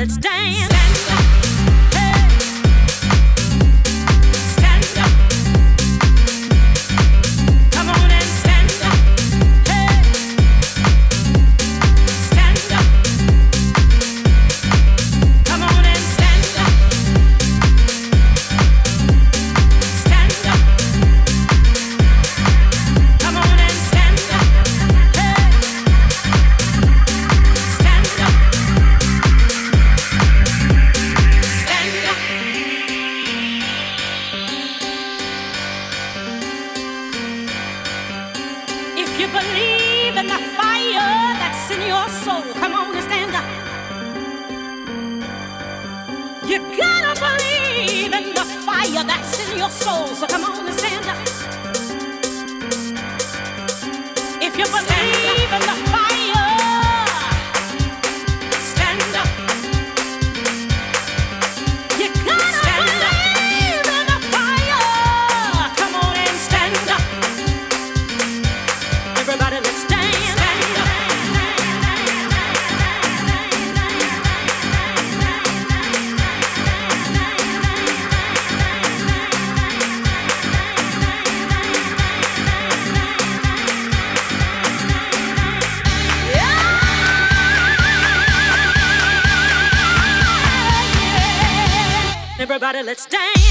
let's dance. Everybody, let's dance.